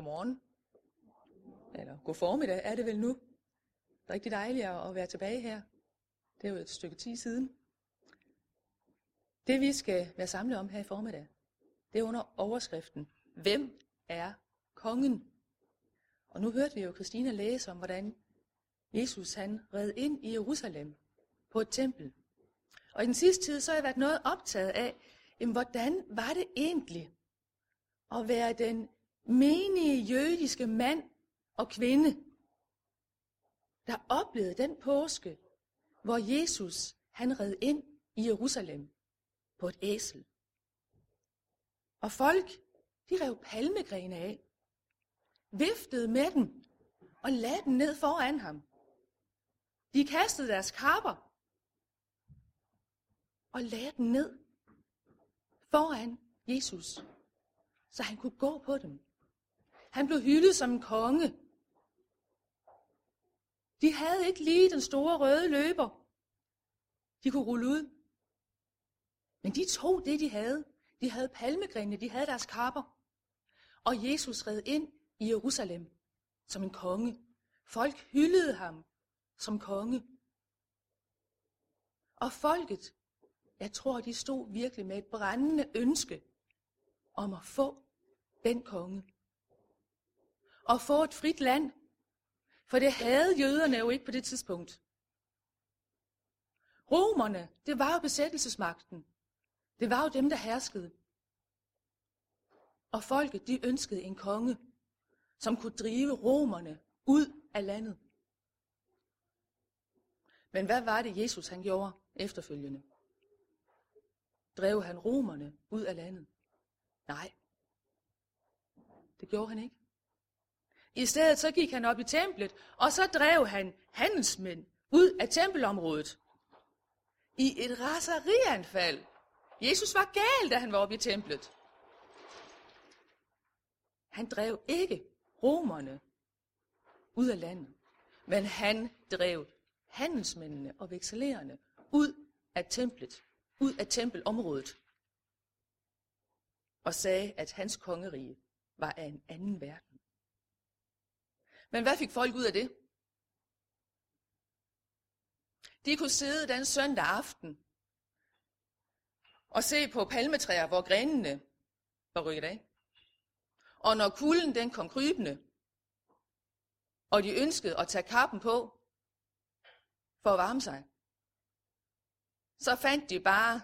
Godmorgen. Eller god formiddag er det vel nu. Rigtig dejligt at være tilbage her. Det er jo et stykke tid siden. Det vi skal være samlet om her i formiddag, det er under overskriften, Hvem er kongen? Og nu hørte vi jo Christina læse om, hvordan Jesus han red ind i Jerusalem på et tempel. Og i den sidste tid, så har jeg været noget optaget af, jamen, hvordan var det egentlig at være den menige jødiske mand og kvinde, der oplevede den påske, hvor Jesus han red ind i Jerusalem på et æsel. Og folk, de rev palmegrene af, viftede med den og lagde den ned foran ham. De kastede deres kapper og lagde den ned foran Jesus, så han kunne gå på dem. Han blev hyldet som en konge. De havde ikke lige den store røde løber, de kunne rulle ud. Men de tog det, de havde. De havde palmegrenene, de havde deres kapper. Og Jesus red ind i Jerusalem som en konge. Folk hyldede ham som konge. Og folket, jeg tror, de stod virkelig med et brændende ønske om at få den konge. Og få et frit land. For det havde jøderne jo ikke på det tidspunkt. Romerne, det var jo besættelsesmagten. Det var jo dem, der herskede. Og folket, de ønskede en konge, som kunne drive romerne ud af landet. Men hvad var det, Jesus han gjorde efterfølgende? Drev han romerne ud af landet? Nej, det gjorde han ikke. I stedet så gik han op i templet, og så drev han handelsmænd ud af tempelområdet. I et raserianfald. Jesus var gal, da han var oppe i templet. Han drev ikke romerne ud af landet, men han drev handelsmændene og vekselererne ud af templet, ud af tempelområdet, og sagde, at hans kongerige var af en anden verden. Men hvad fik folk ud af det? De kunne sidde den søndag aften og se på palmetræer, hvor grenene var rykket af. Og når kulden den kom krybende, og de ønskede at tage kappen på for at varme sig, så fandt de bare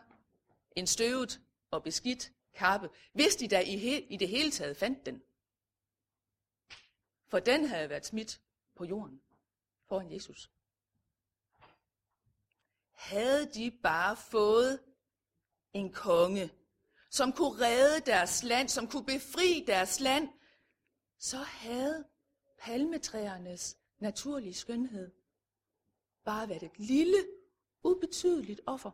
en støvet og beskidt kappe, hvis de da i, he- i det hele taget fandt den. For den havde været smidt på jorden foran Jesus. Havde de bare fået en konge, som kunne redde deres land, som kunne befri deres land, så havde palmetræernes naturlige skønhed bare været et lille, ubetydeligt offer.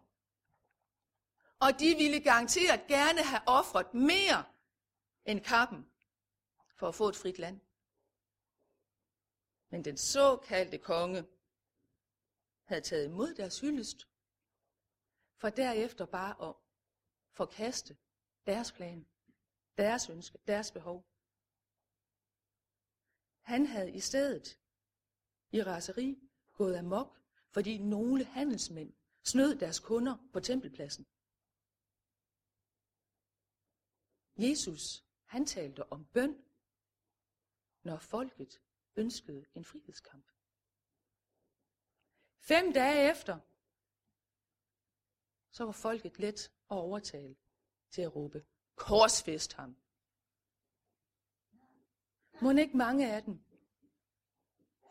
Og de ville garanteret gerne have offret mere end kappen for at få et frit land. Men den såkaldte konge havde taget imod deres hyldest, for derefter bare at forkaste deres plan, deres ønske, deres behov. Han havde i stedet i raseri gået amok, fordi nogle handelsmænd snød deres kunder på tempelpladsen. Jesus, han talte om bøn, når folket ønskede en frihedskamp. Fem dage efter, så var folket let at overtale til at råbe, korsfest ham. Må ikke mange af dem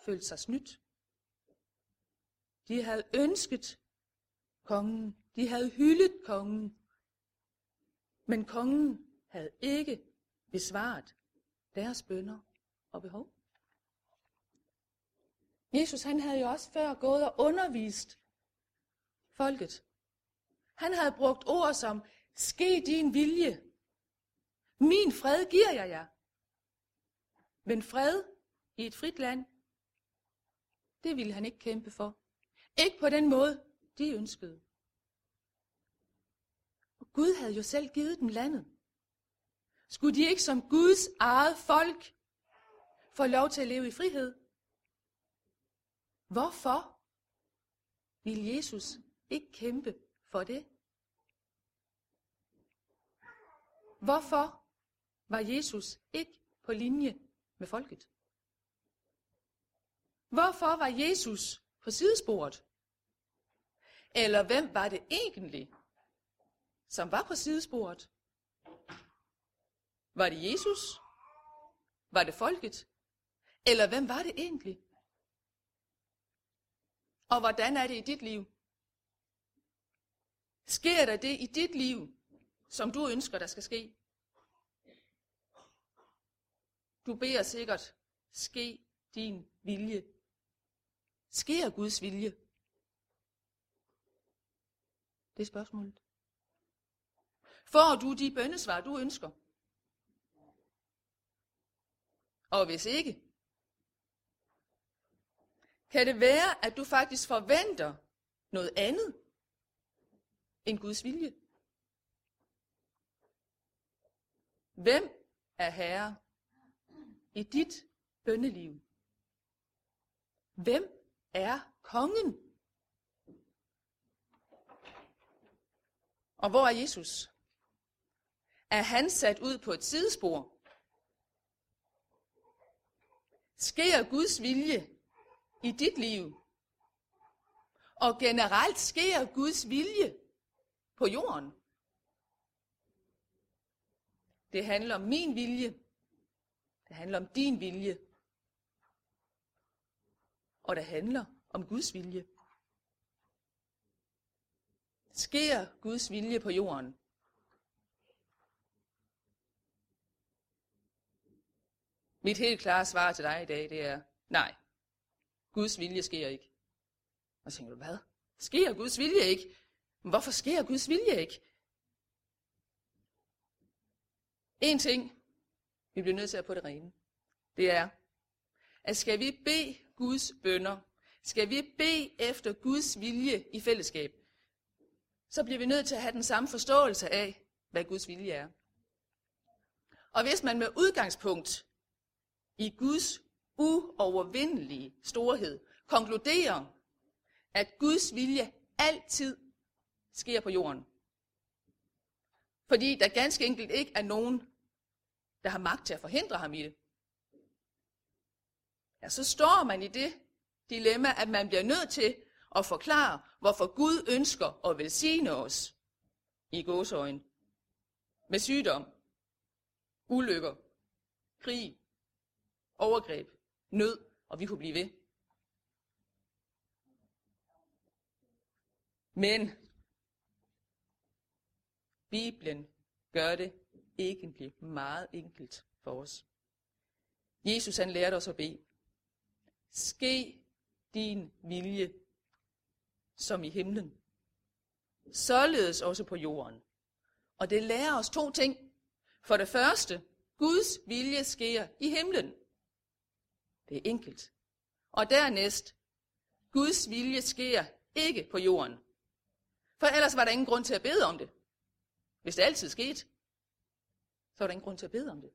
følte sig snydt? De havde ønsket kongen, de havde hyldet kongen, men kongen havde ikke besvaret deres bønder og behov. Jesus han havde jo også før gået og undervist folket. Han havde brugt ord som, ske din vilje. Min fred giver jeg jer. Men fred i et frit land, det ville han ikke kæmpe for. Ikke på den måde, de ønskede. Og Gud havde jo selv givet dem landet. Skulle de ikke som Guds eget folk få lov til at leve i frihed. Hvorfor vil Jesus ikke kæmpe for det? Hvorfor var Jesus ikke på linje med folket? Hvorfor var Jesus på sidesporet? Eller hvem var det egentlig, som var på sidesporet? Var det Jesus? Var det folket? Eller hvem var det egentlig? Og hvordan er det i dit liv? Sker der det i dit liv, som du ønsker, der skal ske? Du beder sikkert, ske din vilje. Sker Guds vilje? Det er spørgsmålet. Får du de bøndesvar, du ønsker? Og hvis ikke, kan det være, at du faktisk forventer noget andet end Guds vilje? Hvem er herre i dit bønneliv? Hvem er kongen? Og hvor er Jesus? Er han sat ud på et sidespor? Sker Guds vilje i dit liv? Og generelt sker Guds vilje på jorden? Det handler om min vilje. Det handler om din vilje. Og det handler om Guds vilje. Sker Guds vilje på jorden? Mit helt klare svar til dig i dag, det er nej. Guds vilje sker ikke. Og så tænker du, hvad? Sker Guds vilje ikke? Men hvorfor sker Guds vilje ikke? En ting, vi bliver nødt til at på det rene, det er, at skal vi bede Guds bønder, skal vi bede efter Guds vilje i fællesskab, så bliver vi nødt til at have den samme forståelse af, hvad Guds vilje er. Og hvis man med udgangspunkt i Guds uovervindelige storhed konkluderer, at Guds vilje altid sker på jorden, fordi der ganske enkelt ikke er nogen, der har magt til at forhindre ham i det, ja, så står man i det dilemma, at man bliver nødt til at forklare, hvorfor Gud ønsker at velsigne os i gåsøjen med sygdom, ulykker, krig, overgreb, nød, og vi kunne blive ved. Men Bibelen gør det egentlig meget enkelt for os. Jesus han lærte os at bede. Ske din vilje som i himlen. Således også på jorden. Og det lærer os to ting. For det første, Guds vilje sker i himlen. Det er enkelt. Og dernæst, Guds vilje sker ikke på jorden. For ellers var der ingen grund til at bede om det. Hvis det altid skete, så var der ingen grund til at bede om det.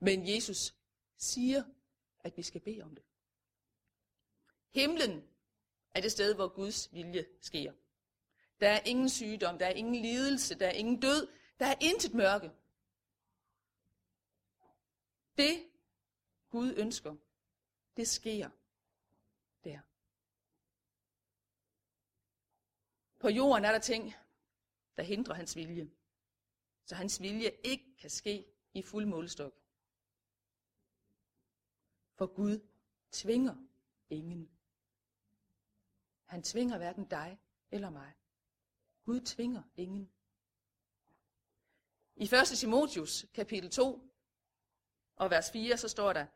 Men Jesus siger, at vi skal bede om det. Himlen er det sted, hvor Guds vilje sker. Der er ingen sygdom, der er ingen lidelse, der er ingen død, der er intet mørke. Det Gud ønsker, det sker der. På jorden er der ting, der hindrer hans vilje, så hans vilje ikke kan ske i fuld målestok. For Gud tvinger ingen. Han tvinger hverken dig eller mig. Gud tvinger ingen. I 1. Timotius kapitel 2 og vers 4, så står der,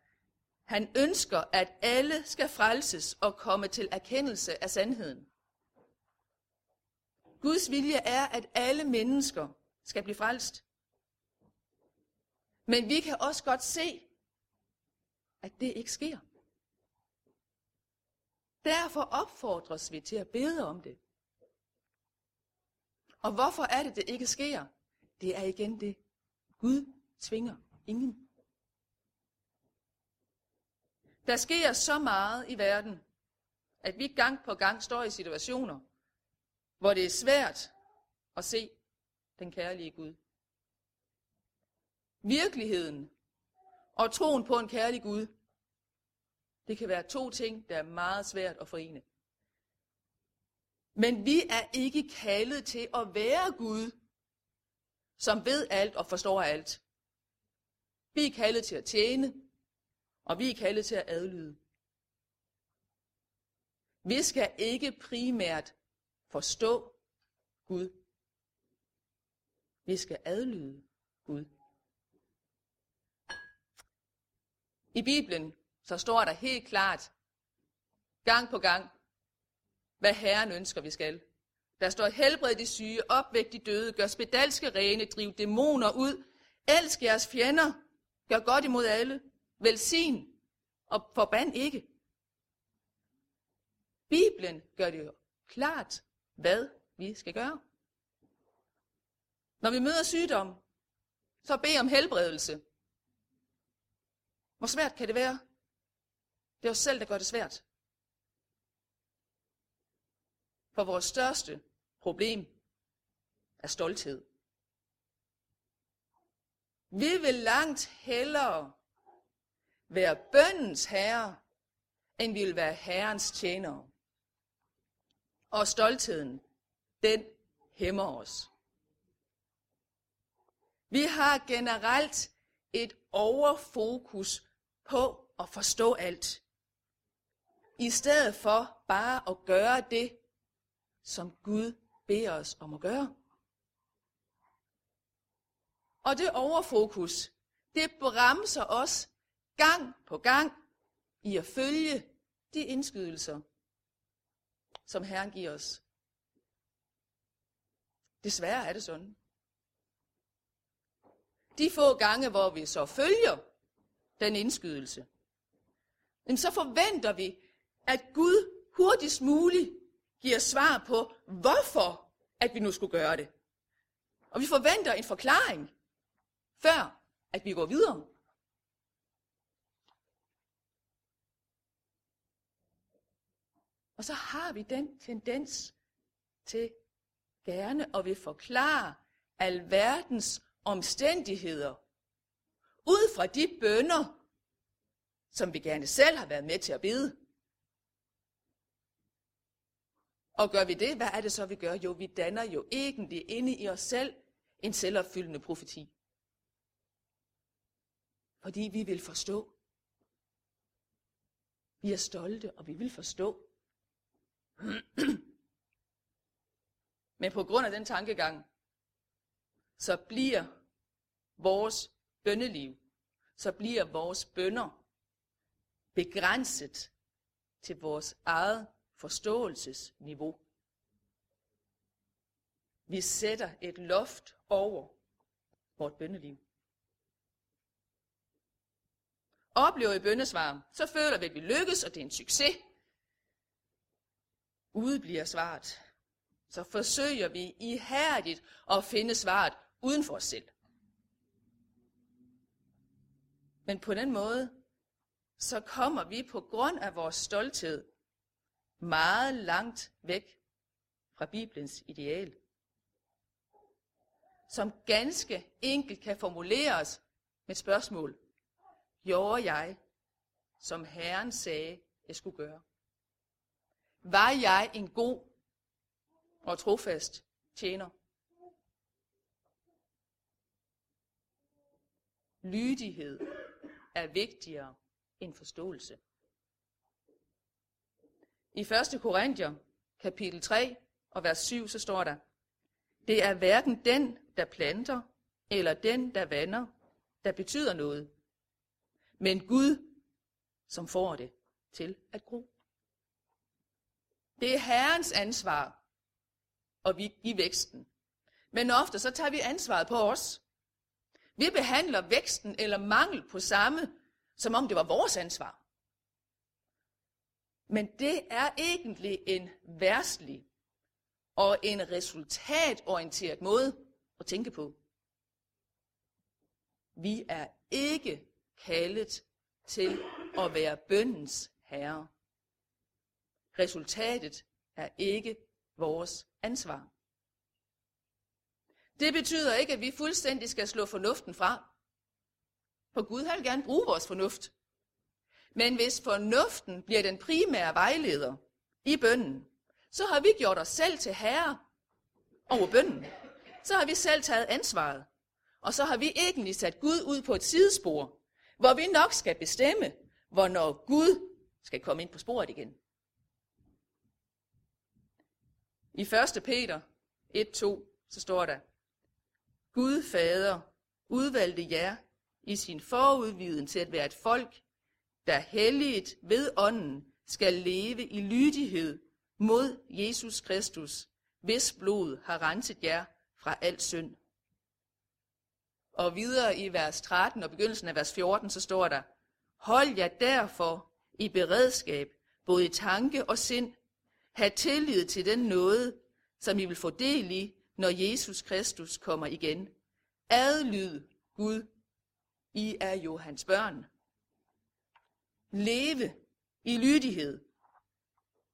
han ønsker, at alle skal frelses og komme til erkendelse af sandheden. Guds vilje er, at alle mennesker skal blive frelst. Men vi kan også godt se, at det ikke sker. Derfor opfordres vi til at bede om det. Og hvorfor er det, det ikke sker? Det er igen det. Gud tvinger ingen. Der sker så meget i verden, at vi gang på gang står i situationer, hvor det er svært at se den kærlige Gud. Virkeligheden og troen på en kærlig Gud, det kan være to ting, der er meget svært at forene. Men vi er ikke kaldet til at være Gud, som ved alt og forstår alt. Vi er kaldet til at tjene, og vi er kaldet til at adlyde. Vi skal ikke primært forstå Gud. Vi skal adlyde Gud. I Bibelen så står der helt klart, gang på gang, hvad Herren ønsker, vi skal. Der står, helbred de syge, opvæk de døde, gør spedalske rene, driv dæmoner ud, elsk jeres fjender, gør godt imod alle, velsign og forband ikke. Bibelen gør det jo klart, hvad vi skal gøre. Når vi møder sygdom, så bed om helbredelse. Hvor svært kan det være? Det er os selv, der gør det svært. For vores største problem er stolthed. Vi vil langt hellere være bøndens herre, end vi vil være herrens tjenere. Og stoltheden, den hæmmer os. Vi har generelt et overfokus på at forstå alt. I stedet for bare at gøre det, som Gud beder os om at gøre. Og det overfokus, det bremser os gang på gang i at følge de indskydelser, som Herren giver os. Desværre er det sådan. De få gange, hvor vi så følger den indskydelse, så forventer vi, at Gud hurtigst muligt giver svar på, hvorfor at vi nu skulle gøre det. Og vi forventer en forklaring, før at vi går videre. Og så har vi den tendens til gerne at vil forklare alverdens omstændigheder ud fra de bønder, som vi gerne selv har været med til at bede. Og gør vi det, hvad er det så, vi gør? Jo, vi danner jo egentlig inde i os selv en selvopfyldende profeti. Fordi vi vil forstå. Vi er stolte, og vi vil forstå. Men på grund af den tankegang, så bliver vores bønneliv, så bliver vores bønder begrænset til vores eget forståelsesniveau. Vi sætter et loft over vort bønneliv. Oplever I bønnesvar, så føler vi, at vi lykkes, og det er en succes. Ude bliver svaret. Så forsøger vi ihærdigt at finde svaret uden for os selv. Men på den måde, så kommer vi på grund af vores stolthed meget langt væk fra Bibelens ideal. Som ganske enkelt kan formuleres med et spørgsmål. Gjorde jeg, som Herren sagde, jeg skulle gøre? Var jeg en god og trofast tjener? Lydighed er vigtigere end forståelse. I 1. Korinther, kapitel 3 og vers 7, så står der, Det er hverken den, der planter, eller den, der vander, der betyder noget, men Gud, som får det til at gro. Det er Herrens ansvar at vi give væksten. Men ofte så tager vi ansvaret på os. Vi behandler væksten eller mangel på samme, som om det var vores ansvar. Men det er egentlig en værstlig og en resultatorienteret måde at tænke på. Vi er ikke kaldet til at være bøndens herre. Resultatet er ikke vores ansvar. Det betyder ikke, at vi fuldstændig skal slå fornuften fra. For Gud vil gerne bruge vores fornuft. Men hvis fornuften bliver den primære vejleder i bønden, så har vi gjort os selv til herre over bønden. Så har vi selv taget ansvaret. Og så har vi egentlig sat Gud ud på et sidespor, hvor vi nok skal bestemme, hvornår Gud skal komme ind på sporet igen. I 1. Peter 1.2, så står der, Gud Fader udvalgte jer i sin forudviden til at være et folk, der helligt ved ånden skal leve i lydighed mod Jesus Kristus, hvis blod har renset jer fra al synd. Og videre i vers 13 og begyndelsen af vers 14, så står der, Hold jer derfor i beredskab, både i tanke og sind. Ha' tillid til den nåde, som I vil få del i, når Jesus Kristus kommer igen. Adlyd Gud. I er jo hans børn. Leve i lydighed.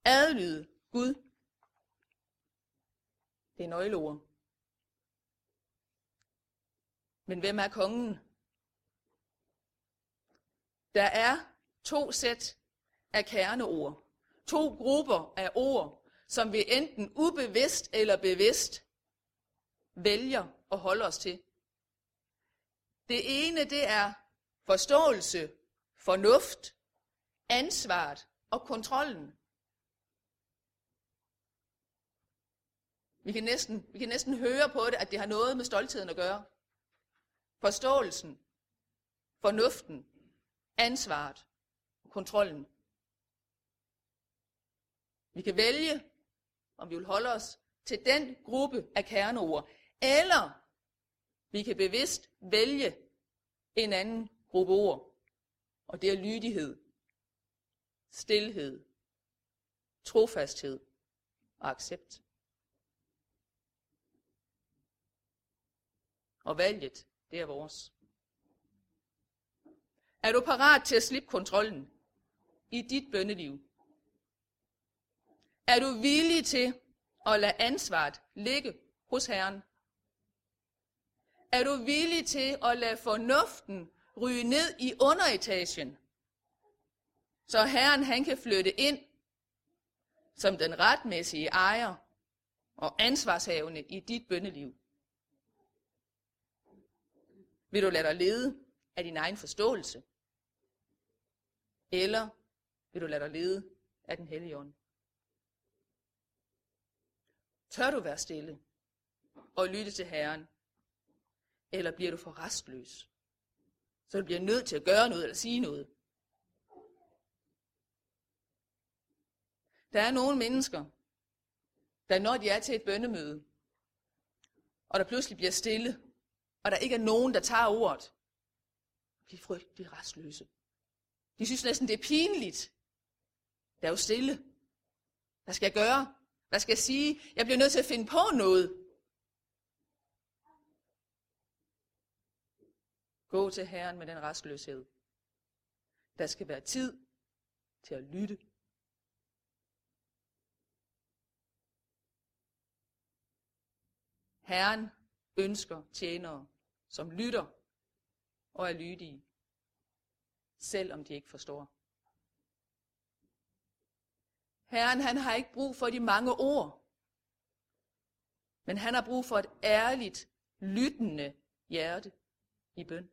Adlyd Gud. Det er nøgleord. Men hvem er kongen? Der er to sæt af kerneord. To grupper af ord, som vi enten ubevidst eller bevidst vælger at holde os til. Det ene, det er forståelse, fornuft, ansvaret og kontrollen. Vi kan, næsten, vi kan næsten høre på det, at det har noget med stoltheden at gøre. Forståelsen, fornuften, ansvaret og kontrollen. Vi kan vælge, om vi vil holde os til den gruppe af kerneord, eller vi kan bevidst vælge en anden gruppe ord, og det er lydighed, stilhed, trofasthed og accept. Og valget, det er vores. Er du parat til at slippe kontrollen i dit bønneliv? Er du villig til at lade ansvaret ligge hos Herren? Er du villig til at lade fornuften ryge ned i underetagen, så Herren han kan flytte ind som den retmæssige ejer og ansvarshavende i dit bønneliv? Vil du lade dig lede af din egen forståelse? Eller vil du lade dig lede af den hellige ånd? Tør du være stille og lytte til Herren? Eller bliver du for restløs? Så du bliver nødt til at gøre noget eller sige noget. Der er nogle mennesker, der når de er til et bønnemøde, og der pludselig bliver stille, og der ikke er nogen, der tager ordet, bliver frygtelig restløse. De synes næsten, det er pinligt. Der er jo stille. Hvad skal jeg gøre? Hvad skal jeg sige? Jeg bliver nødt til at finde på noget. Gå til Herren med den restløshed. Der skal være tid til at lytte. Herren ønsker tjenere, som lytter og er lydige, selvom de ikke forstår. Herren han har ikke brug for de mange ord, men han har brug for et ærligt, lyttende hjerte i bøn.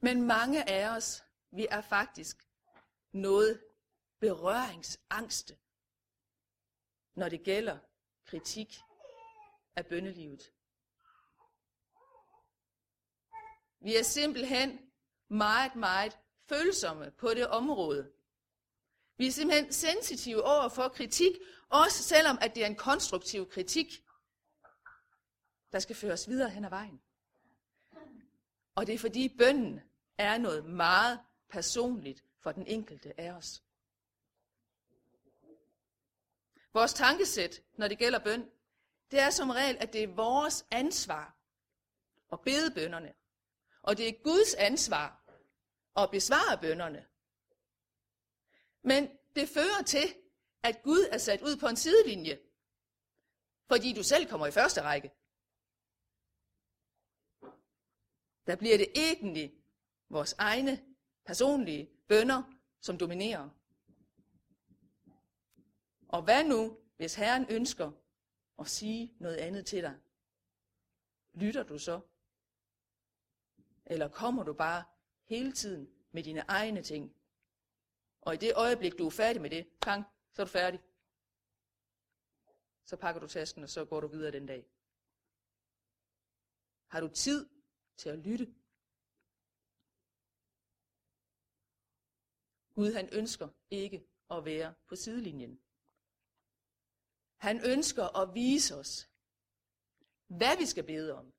Men mange af os, vi er faktisk noget berøringsangste, når det gælder kritik af bønnelivet. Vi er simpelthen meget, meget følsomme på det område. Vi er simpelthen sensitive over for kritik, også selvom at det er en konstruktiv kritik, der skal føres videre hen ad vejen. Og det er fordi bønden er noget meget personligt for den enkelte af os. Vores tankesæt, når det gælder bøn, det er som regel, at det er vores ansvar at bede bønderne. Og det er Guds ansvar at besvare bønderne. Men det fører til, at Gud er sat ud på en sidelinje, fordi du selv kommer i første række. Der bliver det egentlig vores egne personlige bønder, som dominerer. Og hvad nu, hvis Herren ønsker at sige noget andet til dig? Lytter du så? Eller kommer du bare hele tiden med dine egne ting? Og i det øjeblik, du er færdig med det, pang, så er du færdig. Så pakker du tasken, og så går du videre den dag. Har du tid til at lytte? Gud han ønsker ikke at være på sidelinjen. Han ønsker at vise os, hvad vi skal bede om.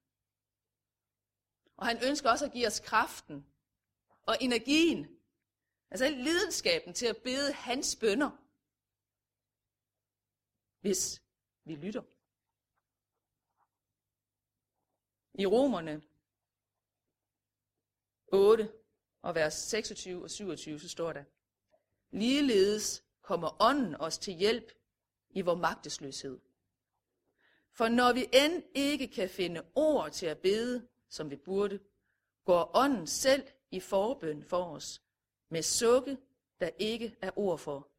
Og han ønsker også at give os kraften og energien, altså lidenskaben til at bede hans bønder, hvis vi lytter. I Romerne 8 og vers 26 og 27, så står der, Ligeledes kommer ånden os til hjælp i vores magtesløshed. For når vi end ikke kan finde ord til at bede, som vi burde, går ånden selv i forbøn for os, med sukke, der ikke er ord for.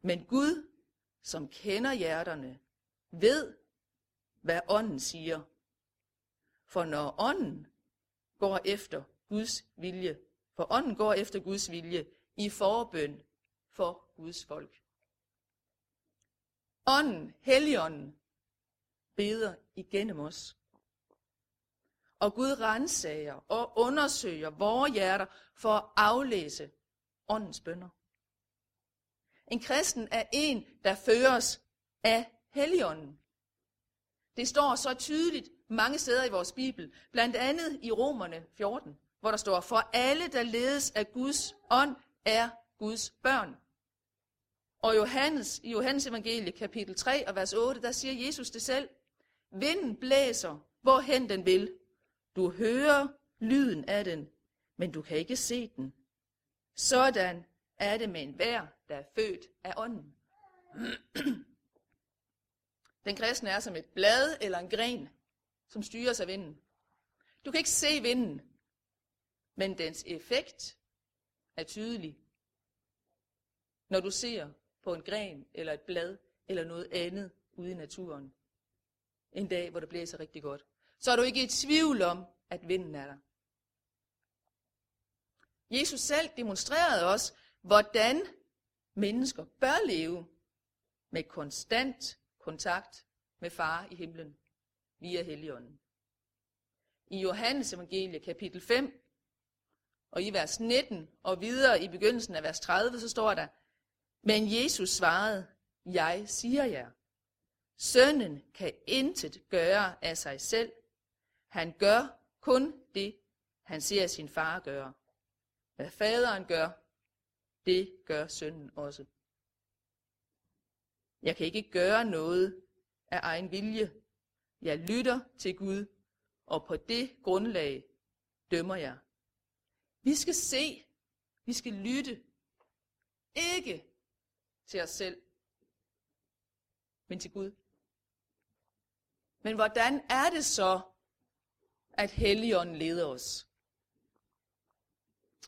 Men Gud, som kender hjerterne, ved, hvad ånden siger. For når ånden går efter Guds vilje, for ånden går efter Guds vilje i forbøn for Guds folk. Ånden, Helligånden, beder igennem os. Og Gud rensager og undersøger vores hjerter for at aflæse åndens bønder. En kristen er en, der føres af Helligånden. Det står så tydeligt mange steder i vores Bibel, blandt andet i Romerne 14, hvor der står, for alle, der ledes af Guds ånd, er Guds børn. Og Johannes, i Johannes evangelie kapitel 3 og vers 8, der siger Jesus det selv. Vinden blæser, hvorhen den vil. Du hører lyden af den, men du kan ikke se den. Sådan er det med en vær, der er født af ånden. Den kristne er som et blad eller en gren, som styres af vinden. Du kan ikke se vinden, men dens effekt er tydelig, når du ser på en gren eller et blad eller noget andet ude i naturen. En dag, hvor det blæser rigtig godt. Så er du ikke i tvivl om, at vinden er der. Jesus selv demonstrerede os, hvordan mennesker bør leve med konstant kontakt med far i himlen via Helligånden. I Johannes evangelie kapitel 5 og i vers 19 og videre i begyndelsen af vers 30, så står der, men Jesus svarede, jeg siger jer, sønnen kan intet gøre af sig selv. Han gør kun det, han ser sin far gøre. Hvad faderen gør, det gør sønnen også. Jeg kan ikke gøre noget af egen vilje. Jeg lytter til Gud, og på det grundlag dømmer jeg. Vi skal se, vi skal lytte, ikke til os selv, men til Gud. Men hvordan er det så, at Helligånden leder os?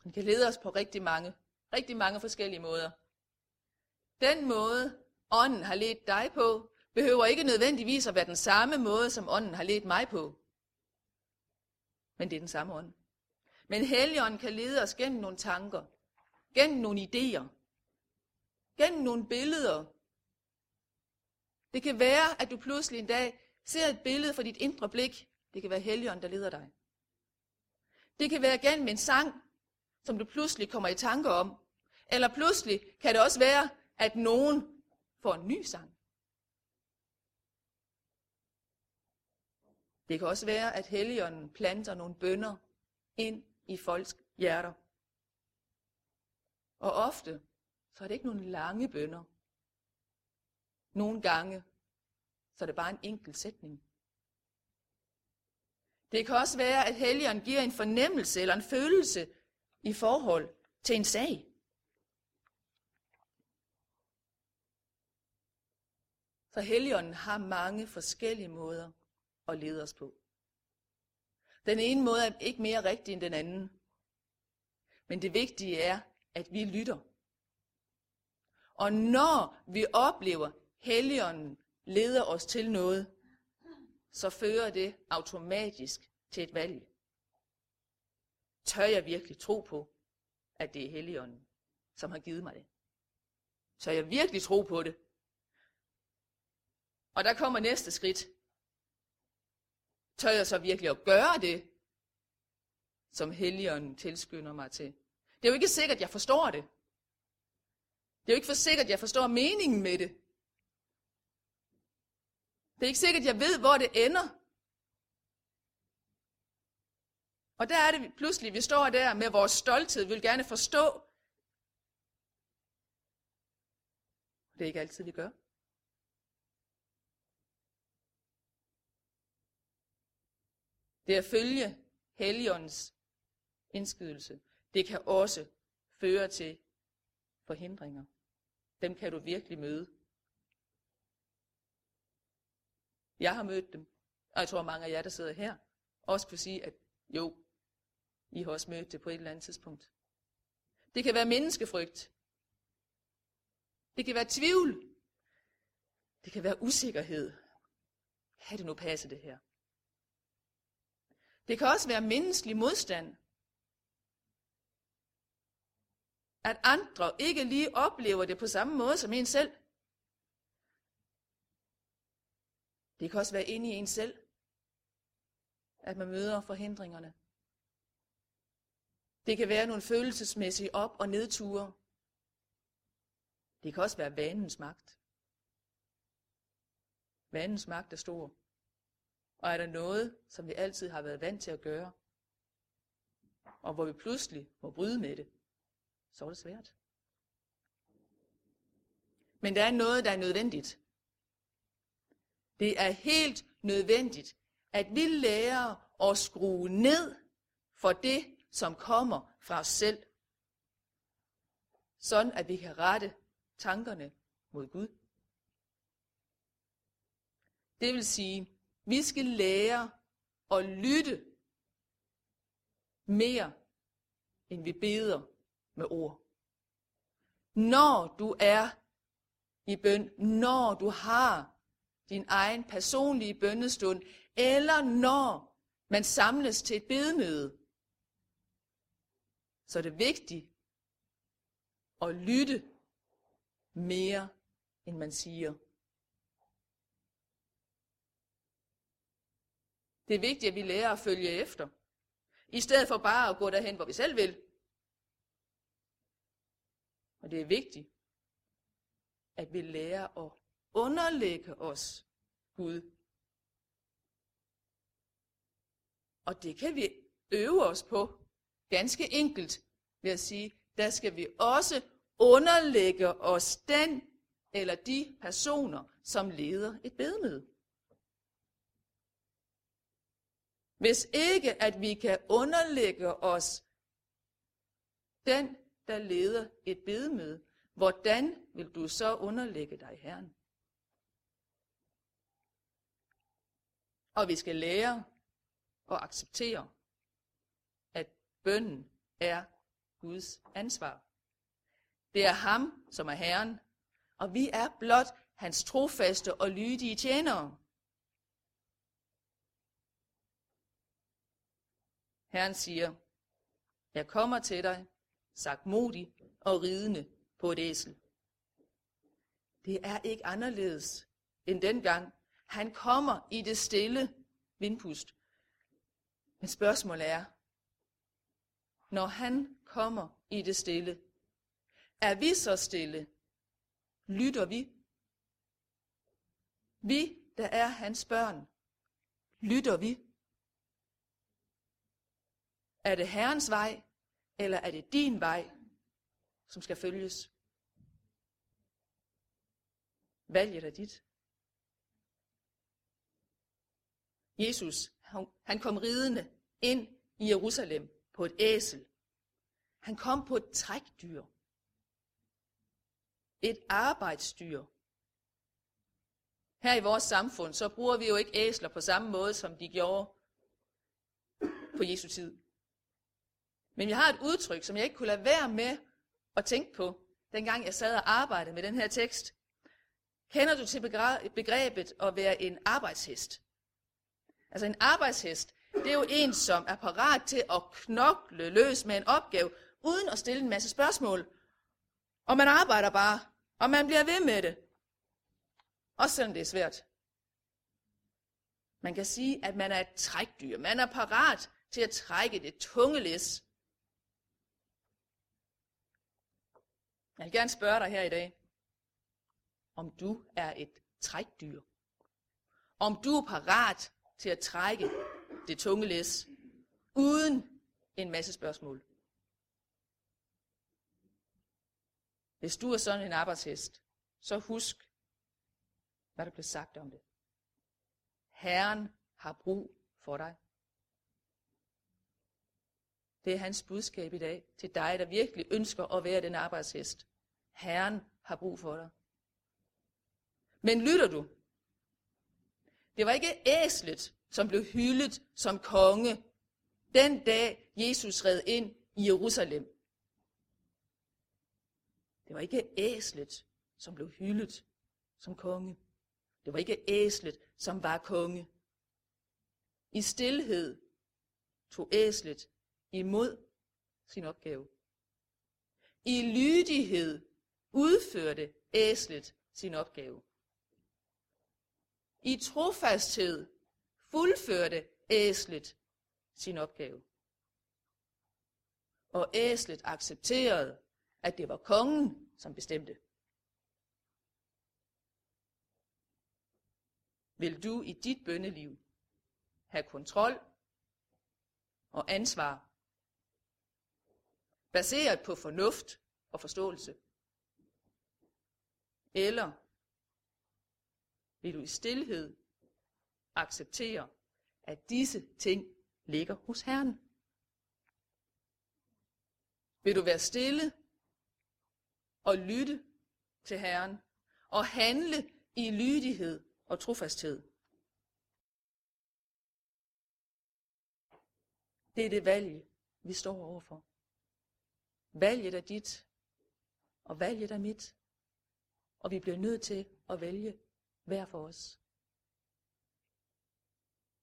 Den kan lede os på rigtig mange, rigtig mange forskellige måder. Den måde, ånden har ledt dig på, behøver ikke nødvendigvis at være den samme måde, som ånden har ledt mig på. Men det er den samme ånd. Men Helligånden kan lede os gennem nogle tanker, gennem nogle idéer, gennem nogle billeder. Det kan være, at du pludselig en dag ser et billede for dit indre blik. Det kan være Helligånden, der leder dig. Det kan være gennem en sang, som du pludselig kommer i tanke om. Eller pludselig kan det også være, at nogen får en ny sang. Det kan også være, at Helligånden planter nogle bønder ind i folks hjerter. Og ofte, så er det ikke nogle lange bønder. Nogle gange, så er det bare en enkelt sætning. Det kan også være, at helligånden giver en fornemmelse eller en følelse i forhold til en sag. For Helligånden har mange forskellige måder at lede os på. Den ene måde er ikke mere rigtig end den anden. Men det vigtige er, at vi lytter. Og når vi oplever, Helligånden leder os til noget, så fører det automatisk til et valg. Tør jeg virkelig tro på, at det er Helligånden, som har givet mig det? Tør jeg virkelig tro på det? Og der kommer næste skridt. Tør jeg så virkelig at gøre det, som Helligånden tilskynder mig til? Det er jo ikke sikkert, at jeg forstår det. Det er jo ikke for sikkert, at jeg forstår meningen med det. Det er ikke sikkert, at jeg ved, hvor det ender. Og der er det pludselig, vi står der med vores stolthed, vi vil gerne forstå. Det er ikke altid, vi gør. Det at følge Helligåndens indskydelse, det kan også føre til forhindringer. Dem kan du virkelig møde. Jeg har mødt dem, og jeg tror mange af jer, der sidder her, også kunne sige, at jo, I har også mødt det på et eller andet tidspunkt. Det kan være menneskefrygt. Det kan være tvivl. Det kan være usikkerhed. Kan det nu passe det her? Det kan også være menneskelig modstand. At andre ikke lige oplever det på samme måde som en selv. Det kan også være inde i en selv, at man møder forhindringerne. Det kan være nogle følelsesmæssige op- og nedture. Det kan også være vanens magt. Vanens magt er stor. Og er der noget, som vi altid har været vant til at gøre, og hvor vi pludselig må bryde med det, så er det svært. Men der er noget, der er nødvendigt. Det er helt nødvendigt, at vi lærer at skrue ned for det, som kommer fra os selv. Sådan at vi kan rette tankerne mod Gud. Det vil sige, vi skal lære at lytte mere, end vi beder med ord. Når du er i bøn, når du har din egen personlige bønnestund, eller når man samles til et bedemøde, så er det vigtigt at lytte mere, end man siger. Det er vigtigt, at vi lærer at følge efter. I stedet for bare at gå derhen, hvor vi selv vil. Og det er vigtigt, at vi lærer at underlægge os Gud. Og det kan vi øve os på ganske enkelt ved at sige, der skal vi også underlægge os den eller de personer, som leder et bedemøde. Hvis ikke at vi kan underlægge os den, der leder et bedemøde, hvordan vil du så underlægge dig Herren? Og vi skal lære og acceptere, at bønden er Guds ansvar. Det er ham, som er Herren, og vi er blot hans trofaste og lydige tjenere. Herren siger, jeg kommer til dig, sagt modig og ridende på et æsel. Det er ikke anderledes end dengang. Han kommer i det stille vindpust. Men spørgsmålet er, når han kommer i det stille, er vi så stille? Lytter vi? Vi, der er hans børn, lytter vi? Er det Herrens vej, eller er det din vej, som skal følges? Valget er dit. Jesus, han kom ridende ind i Jerusalem på et æsel. Han kom på et trækdyr. Et arbejdsdyr. Her i vores samfund, så bruger vi jo ikke æsler på samme måde, som de gjorde på Jesu tid. Men jeg har et udtryk, som jeg ikke kunne lade være med at tænke på, dengang jeg sad og arbejdede med den her tekst. Kender du til begrebet at være en arbejdshest? Altså en arbejdshest, det er jo en, som er parat til at knokle løs med en opgave, uden at stille en masse spørgsmål. Og man arbejder bare, og man bliver ved med det. Også selvom det er svært. Man kan sige, at man er et trækdyr. Man er parat til at trække det tunge læs. Jeg vil gerne spørge dig her i dag, om du er et trækdyr. Om du er parat til at trække det tunge læs, uden en masse spørgsmål. Hvis du er sådan en arbejdshest, så husk, hvad der blev sagt om det. Herren har brug for dig. Det er hans budskab i dag til dig, der virkelig ønsker at være den arbejdshest. Herren har brug for dig. Men lytter du? Det var ikke æslet, som blev hyldet som konge, den dag Jesus red ind i Jerusalem. Det var ikke æslet, som blev hyldet som konge. Det var ikke æslet, som var konge. I stillhed tog æslet imod sin opgave. I lydighed udførte æslet sin opgave. I trofasthed fuldførte æslet sin opgave. Og æslet accepterede, at det var kongen, som bestemte. Vil du i dit bønneliv have kontrol og ansvar, baseret på fornuft og forståelse? Eller vil du i stillhed acceptere, at disse ting ligger hos Herren? Vil du være stille og lytte til Herren og handle i lydighed og trofasthed? Det er det valg, vi står overfor. Valget er dit, og valget er mit. Og vi bliver nødt til at vælge hver for os.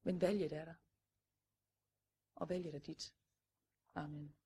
Men valget er der. Og valget er dit. Amen.